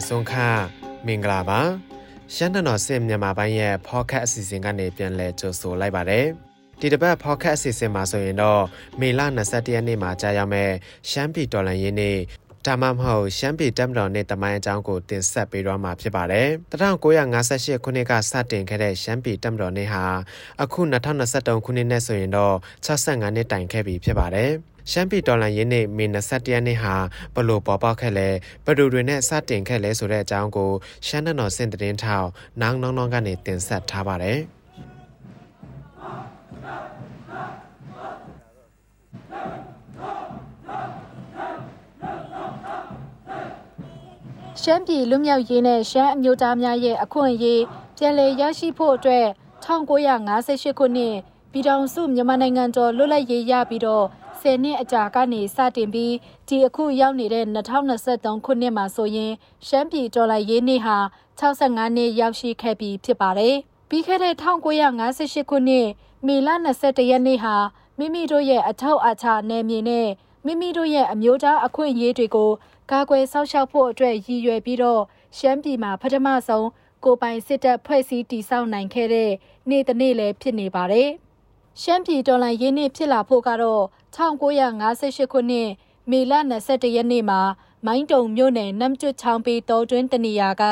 င်ဆုံးခမင်္ဂလာပါရှမ်းတော်စင်မြန်မာပိုင်းရဲ့ podcast အစီအစဉ်ကနေပြန်လည်ကြိုဆိုလိုက်ပါတယ်ဒီတစ်ပတ် podcast အစီအစဉ်မှာဆိုရင်တော့မေလ21ရက်နေ့မှာကြာရောက်မဲ့ရှမ်းပြည်တော်လှန်ရေးနေ့ ဒါမှမဟုတ်ရှမ်းပြည်တပ်မတော်နဲ့တမိုင်းအကြောင်းကိုတင်ဆက်ပေးတော့မှာဖြစ်ပါတယ်။1958ခုနှစ်ကစတင်ခဲ့တဲ့ရှမ်းပြည်တပ်မတော်နေ့ဟာအခု2023ခုနှစ်နဲ့ဆိုရင်တော့65နှစ်တိုင်ခဲ့ပြီဖြစ်ပါတယ်။ရှမ်းပြည်တော်လှန်ရေးနေ့မေ21ရက်နေ့ဟာဘလို့ပေါ်ပေါက်ခဲ့လဲဘယ်သူတွေနဲ့စတင်ခဲ့လဲဆိုတဲ့အကြောင်းကိုရှမ်းတော်စင်သတင်းထောက်နောင်နောင်နောင်ကနေတင်ဆက်ထားပါတယ်။ ရှမ်းပြည်လူမျိုးရေးနဲ့ရှမ်းအမျိုးသားများရဲ့အခွင့်အရေးပြည်လည်ရရှိဖို့အတွက်1958ခုနှစ်ပြည်ထောင်စုမြန်မာနိုင်ငံတော်လွတ်လပ်ရေးရပြီးတော့10နှစ်အကြာကနေစတင်ပြီးဒီအခုရောက်နေတဲ့2023ခုနှစ်မှာဆိုရင်ရှမ်းပြည်တော်လှန်ရေးနေ့ဟာ65နှစ်ရောက်ရှိခဲ့ပြီဖြစ်ပါတယ်။ပြီးခဲ့တဲ့1958ခုနှစ်မေလ21ရက်နေ့ဟာမိမိတို့ရဲ့အထောက်အချနယ်မြေနဲ့ မိမိတို့ရဲ့အမျိုးသားအခွင့်အရေးတွေကိုကာကွယ်စောင့်ရှောက်ဖို့အတွက်ရည်ရွယ်ပြီးတော့ရှမ်းပြည်မှာပထမဆုံးကိုပိုင်စစ်တပ်ဖွဲ့စည်းတည်ဆောက်နိုင်ခဲ့တဲ့နေ့တစ်နေ့လည်းဖြစ်နေပါတယ်။ရှမ်းပြည်တော်လှန်ရေးနေ့ဖြစ်လာဖို့ကတော့1958ခုနှစ်မေလ21ရက်နေ့မှာမိုင်းတုံမြို့နယ်နမ်ကျွတ်ချောင်းပေးတော်တွင်းတနေရာက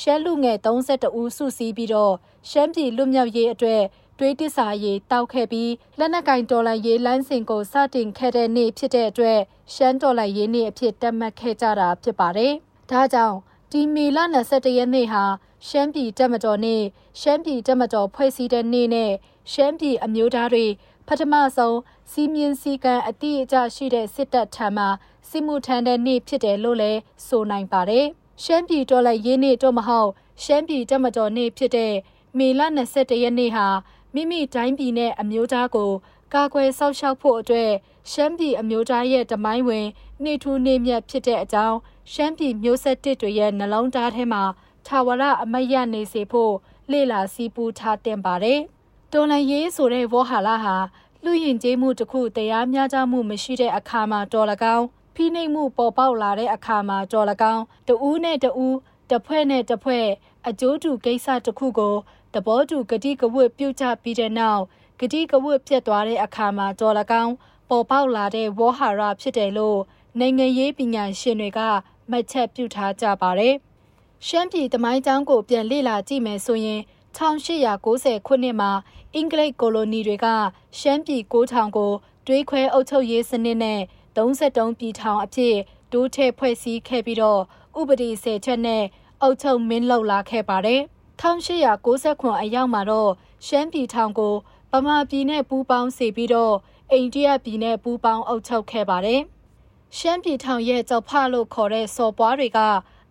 ရှမ်းလူငယ်32ဦးစုစည်းပြီးတော့ရှမ်းပြည်လူမျိုးရေးအတွက် တွေးတစ္ဆာရေးတောက်ခဲ့ပြီးလက်နက်ကင်တော်လှန်ရေးလမ်းစဉ်ကိုစတင်ခဲ့တဲ့နေ့ဖြစ်တဲ့အတွက်ရှမ်းတော်လှန်ရေးနေ့အဖြစ်တတ်မှတ်ခဲ့ကြတာဖြစ်ပါတယ်။ဒါကြောင့်ဒီမေလ21ရက်နေ့ဟာရှမ်းပြည်တပ်မတော်နေ့ရှမ်းပြည်တပ်မတော်ဖွဲ့စည်းတဲ့နေ့နဲ့ရှမ်းပြည်အမျိုးသားတွေပထမဆုံးစီးမြင့်စည်းကမ်းအတိအကျရှိတဲ့စစ်တပ်ထံမှစစ်မှုထမ်းတဲ့နေ့ဖြစ်တယ်လို့လည်းဆိုနိုင်ပါတယ်။ရှမ်းပြည်တော်လှန်ရေးနေ့တော့မဟုတ်ရှမ်းပြည်တပ်မတော်နေ့ဖြစ်တဲ့မေလ21ရက်နေ့ဟာ မိမိတိုင်းပြည်နဲ့အမျိုးသားကိုကာကွယ်စောင့်ရှောက်ဖို့အတွက်ရှမ်းပြည်အမျိုးသားရဲ့တမိုင်းဝင်နှိထူးနေမြတ်ဖြစ်တဲ့အကြောင်းရှမ်းပြည်မျိုးဆက်တစ်တွေရဲ့နှလုံးသားထဲမှာထာဝရအမတ်ရနေစေဖို့လေ့လာစီးပူးထားတင်ပါတယ်။တော်လန်ရေးဆိုတဲ့ဝေါ်ဟာလာဟာလူရင်ကျေးမှုတစ်ခုတရားမျှတမှုမရှိတဲ့အခါမှာတော်လကောင်းဖိနှိပ်မှုပေါ်ပေါက်လာတဲ့အခါမှာတော်လကောင်းတဦးနဲ့တဦးတစ်ဖွဲ့နဲ့တစ်ဖွဲ့အကျိုးတူကိစ္စတစ်ခုကို သဘောတူဂတိကဝတ်ပြုတ်ချပြီးတဲ့နောက်ဂတိကဝတ်ပြတ်သွားတဲ့အခါမှာတော်လကောင်းပေါ်ပေါက်လာတဲ့ဝေါ်ဟာရဖြစ်တယ်လို့နိုင်ငံရေးပညာရှင်တွေကမှတ်ချက်ပြုထားကြပါတယ်။ရှမ်းပြည်တမိုင်းကျောင်းကိုပြန်လေ့လာကြည့်မယ်ဆိုရင်1890ခုနှစ်မှာအင်္ဂလိပ်ကိုလိုနီတွေကရှမ်းပြည်9000ကိုတွေးခွဲအုပ်ချုပ်ရေးစနစ်နဲ့33ပြည်ထောင်အဖြစ်ဒိုးထည့်ဖွဲ့စည်းခဲ့ပြီးတော့ဥပဒေဆယ်ချက်နဲ့အုပ်ချုပ်မင်းလုပ်လာခဲ့ပါတယ်။ 1890အရောက်မှာတော့ရှမ်းပြည်ထောင်ကိုဗမာပြည်နဲ့ပူးပေါင်းစေပြီးတော့အိန္ဒိယပြည်နဲ့ပူးပေါင်းအုပ်ချုပ်ခဲ့ပါတယ်။ရှမ်းပြည်ထောင်ရဲ့ကြောက်ဖလို့ခေါ်တဲ့စော်ပွားတွေက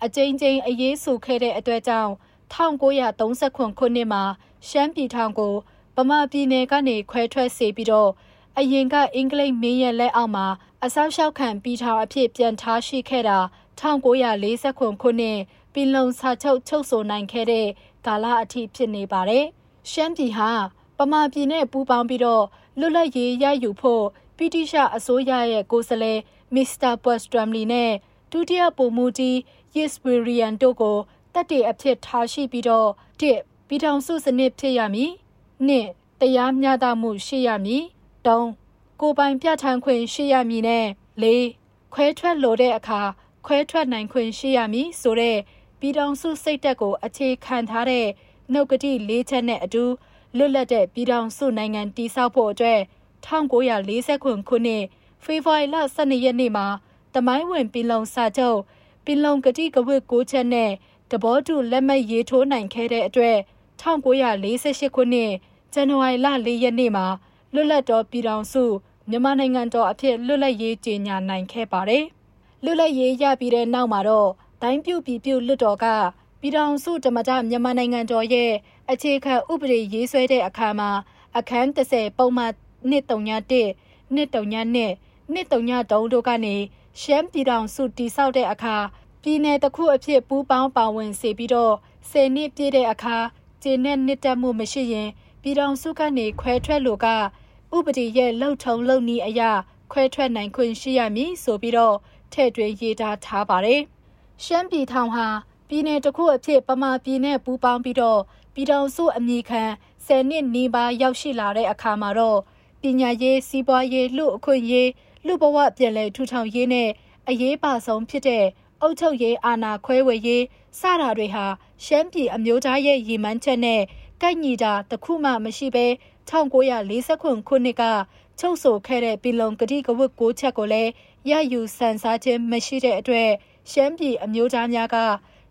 အကြိမ်ကြိမ်အရေးဆူခဲ့တဲ့အတွက်ကြောင့်1930ခုနှစ်မှာရှမ်းပြည်ထောင်ကိုဗမာပြည်နယ်ကနေခွဲထွက်စေပြီးတော့အရင်ကအင်္ဂလိပ်မင်းရဲ့လက်အောက်မှာအဆောက်အအုံခံပြည်ထောင်အဖြစ်ပြန်ထားရှိခဲ့တာ1940ခုနှစ် ပင်လုံစာချုပ်ချုပ်ဆိုနိုင်ခဲ့တဲ့ကာလအထိဖြစ်နေပါတယ်။ရှမ်းပြည်ဟာပမာပြည်နဲ့ပူးပေါင်းပြီးတော့လွတ်လပ်ရေးရယူဖို့ဗြိတိရှအစိုးရရဲ့ကိုယ်စားလှယ်မစ္စတာပွတ်စထရမ်လီနဲ့ဒုတိယပုံမူကြီးယစ်ဝီရီယန်တို့ကိုတက်တေအဖြစ်ထားရှိပြီးတော့တစ်ပြည်ထောင်စုစနစ်ဖြစ်ရမည်နှစ်တရားမျှတမှုရှိရမည်သုံးကိုပိုင်ပြဋ္ဌာန်းခွင့်ရှိရမည်နဲ့လေးခွဲထွက်လိုတဲ့အခါခွဲထွက်နိုင်ခွင့်ရှိရမည်ဆိုတဲ့ ပြည်ထောင်စုစိတ်တက်ကိုအခြေခံထားတဲ့နှုတ်ကတိ၄ချက်နဲ့အတူလွတ်လပ်တဲ့ပြည်ထောင်စုနိုင်ငံတည်ဆောက်ဖို့အတွက်1940ခုနှစ်ဖေဖော်ဝါရီလ12ရက်နေ့မှာတမိုင်းဝင်ပြည်လုံစာချုပ်ပြည်လုံကတိကဝတ်9ချက်နဲ့တဘောတူလက်မှတ်ရေးထိုးနိုင်ခဲ့တဲ့အတွက်1948ခုနှစ်ဇန်နဝါရီလ4ရက်နေ့မှာလွတ်လပ်တော်ပြည်ထောင်စုမြန်မာနိုင်ငံတော်အဖြစ်လွတ်လပ်ရေးကြေညာနိုင်ခဲ့ပါတယ်။လွတ်လပ်ရေးရပြီးတဲ့နောက်မှာတော့ တိုင်းပြုပြည်ပြုလွတ်တော်ကပြည်ထောင်စုဓမ္မတမြန်မာနိုင်ငံတော်ရဲ့အခြေခံဥပဒေရေးဆွဲတဲ့အခါမှာအခန်း30ပုံမှန်131 132 133တို့ကနေရှမ်းပြည်ထောင်စုတည်ဆောက်တဲ့အခါပြည်내တစ်ခုအဖြစ်ပူးပေါင်းပါဝင်စေပြီးတော့10နှစ်ပြည့်တဲ့အခါကျင်းနဲ့နှစ်တက်မှုမရှိရင်ပြည်ထောင်စုကနေခွဲထွက်လို့ကဥပဒေရဲ့လှုပ်ထုံလှုပ်နည်းအရာခွဲထွက်နိုင်ခွင့်ရှိရမည်ဆိုပြီးတော့ထည့်သွင်းရေးသားထားပါတယ်။ ရှမ်းပြည်ထောင်ဟာပြည်내တစ်ခုအဖြစ်ပမာပြည်နဲ့ပူးပေါင်းပြီးတော့ပြည်တော်စုအမိခံ10နှစ်နီးပါးရောက်ရှိလာတဲ့အခါမှာတော့ပညာရေးစီးပွားရေးလူအခွင့်ရေးလူဘဝပြည်လဲထူထောင်ရေးနဲ့အရေးပါဆုံးဖြစ်တဲ့အုပ်ချုပ်ရေးအာဏာခွဲဝေရေးစတာတွေဟာရှမ်းပြည်အမျိုးသားရဲ့ရည်မှန်းချက်နဲ့ကိုက်ညီတာတခုမှမရှိဘဲ1940ခုနှစ်ကချုပ်ဆိုခဲ့တဲ့ပြည်လုံကတိကဝတ်6ချက်ကိုလည်းရယူစံစားခြင်းမရှိတဲ့အတွက် ရှမ်းပြည်အမျိုးသားများက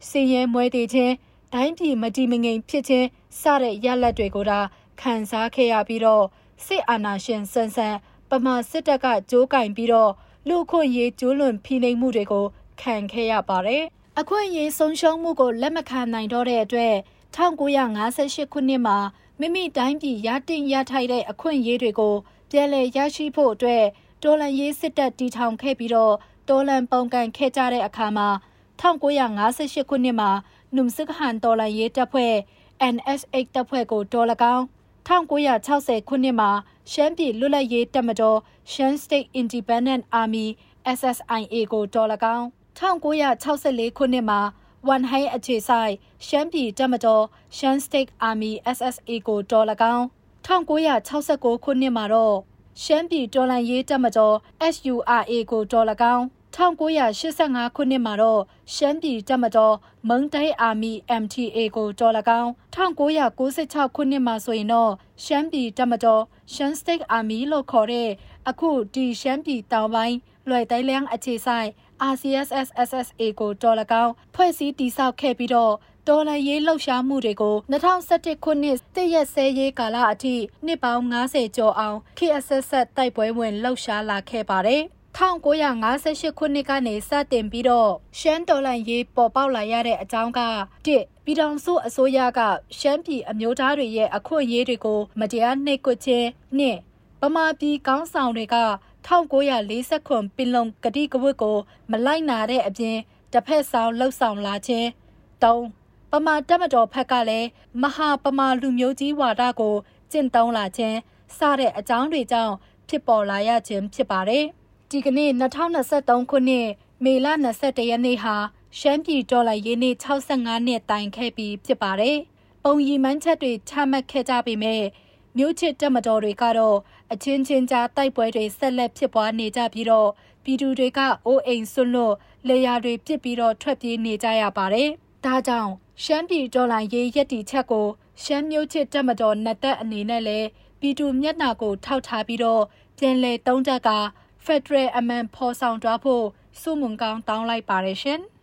စည်ရဲမွဲတည်ခြင်းဒိုင်းပြည်မတီမငိမ်ဖြစ်ခြင်းစတဲ့ရလဒ်တွေကိုဒါခံစားခဲ့ရပြီးတော့စစ်အာဏာရှင်ဆန်ဆန်ပမာစစ်တပ်ကကြိုးကင်ပြီးတော့လူခွင့်ရေးကျူးလွန်ဖိနှိပ်မှုတွေကိုခံခဲ့ရပါတယ်။အခွင့်အရေးဆုံးရှုံးမှုကိုလက်မခံနိုင်တော့တဲ့အတွက်1958ခုနှစ်မှာမိမိတိုင်းပြည်ရတင်ရထိုက်တဲ့အခွင့်အရေးတွေကို ပြန်လည်ရရှိဖို့အတွက်တော်လန်ရေးစစ်တပ်တီထောင်ခဲ့ပြီးတော့ တော်လန်ပုံကန်ခဲ့ကြတဲ့အခါမှာ1958ခုနှစ်မှာနုံစကဟန်တော်လန်ရေးတပ်ဖွဲ့ NSA တပ်ဖွဲ့ကိုတော်၎င်း1960ခုနှစ်မှာရှမ်းပြည်လွတ်လပ်ရေးတပ်မတော် Shan State Independent Army SSIA ကိုတော်၎င်း1964ခုနှစ်မှာဝန်ဟိုင်းအခြေဆိုင်ရှမ်းပြည်တပ်မတော် Shan State Army SSA ကိုတော်၎င်း1969ခုနှစ်မှာတော့ ရှမ်းပြည်တော်လှန်ရေးတပ်မတော် SURA ကိုတော်၎င်း1985ခုနှစ်မှာတော့ရှမ်းပြည်တပ်မတော်မုံတိုင်အာမီ MTA ကိုတော်၎င်း1996ခုနှစ်မှာဆိုရင်တော့ရှမ်းပြည်တပ်မတော်ရှမ်း State Army လို့ခေါ်တဲ့အခုဒီရှမ်းပြည်တောင်ပိုင်းလွယ်တိုင်းလျန်းအခြေဆိုင် RCSS SSA ကိုတော်၎င်းဖွဲ့စည်းတည်ဆောက်ခဲ့ပြီးတော့ တော်လှန်ရေးလှုပ်ရှားမှုတွေကို2011ခုနှစ်တည့်ရက်ဆဲရေးကာလအထိနှစ်ပေါင်း90ကျော်အောင် KSS တိုက်ပွဲဝင်လှုပ်ရှားလာခဲ့ပါတယ်1958ခုနှစ်ကနေစတင်ပြီးတော့ရှမ်းတော်လှန်ရေးပေါ်ပေါက်လာရတဲ့အကြောင်းကတစ်ပြည်ထောင်စုအစိုးရကရှမ်းပြည်အမျိုးသားတွေရဲ့အခွင့်အရေးတွေကိုမတရားနှိပ်ကွပ်ခြင်းနှစ်ဗမာပြည်ကောင်းဆောင်တွေက1940ခုပင်လုံကတိကဝတ်ကို မလိုက်နာတဲ့အပြင်တစ်ဖက်ဆောင်လှုပ်ဆောင်လာခြင်း၃ ပမာတက်မတော်ဖက်ကလည်းမဟာပမာလူမျိုးကြီးဝါဒကိုကျင့်သုံးလာခြင်းစတဲ့အကြောင်းတွေကြောင့်ဖြစ်ပေါ်လာရခြင်းဖြစ်ပါတယ်။ဒီကနေ့2023ခုနှစ်မေလ21ရက်နေ့ဟာရှမ်းပြည်ဒေါ်လာရင်းနေ့65နှစ်တိုင်ခဲ့ပြီးဖြစ်ပါတယ်။ပုံရီမှန်းချက်တွေချမှတ်ခဲ့ကြပေမဲ့မြို့ချစ်တက်မတော်တွေကတော့အချင်းချင်းကြားတိုက်ပွဲတွေဆက်လက်ဖြစ်ပွားနေကြပြီးတော့ပြည်သူတွေကအိုးအိမ်ဆွလွတ်လေယာတွေပစ်ပြီးတော့ထွက်ပြေးနေကြရပါတယ်။ဒါကြောင့် ရှမ်းပြည်ဒေါ်လာရေးရက်တီချက်ကိုရှမ်းမျိုးချစ်တက်မတော်နှစ်သက်အနေနဲ့လည်းပြည်သူမျက်နှာကိုထောက်ထားပြီးတော့ပြန်လည်တုံးတက်ကဖက်ဒရယ်အမန်ဖော်ဆောင်သွားဖို့စုမုံကောင်းတောင်းလိုက်ပါတယ်ရှင်။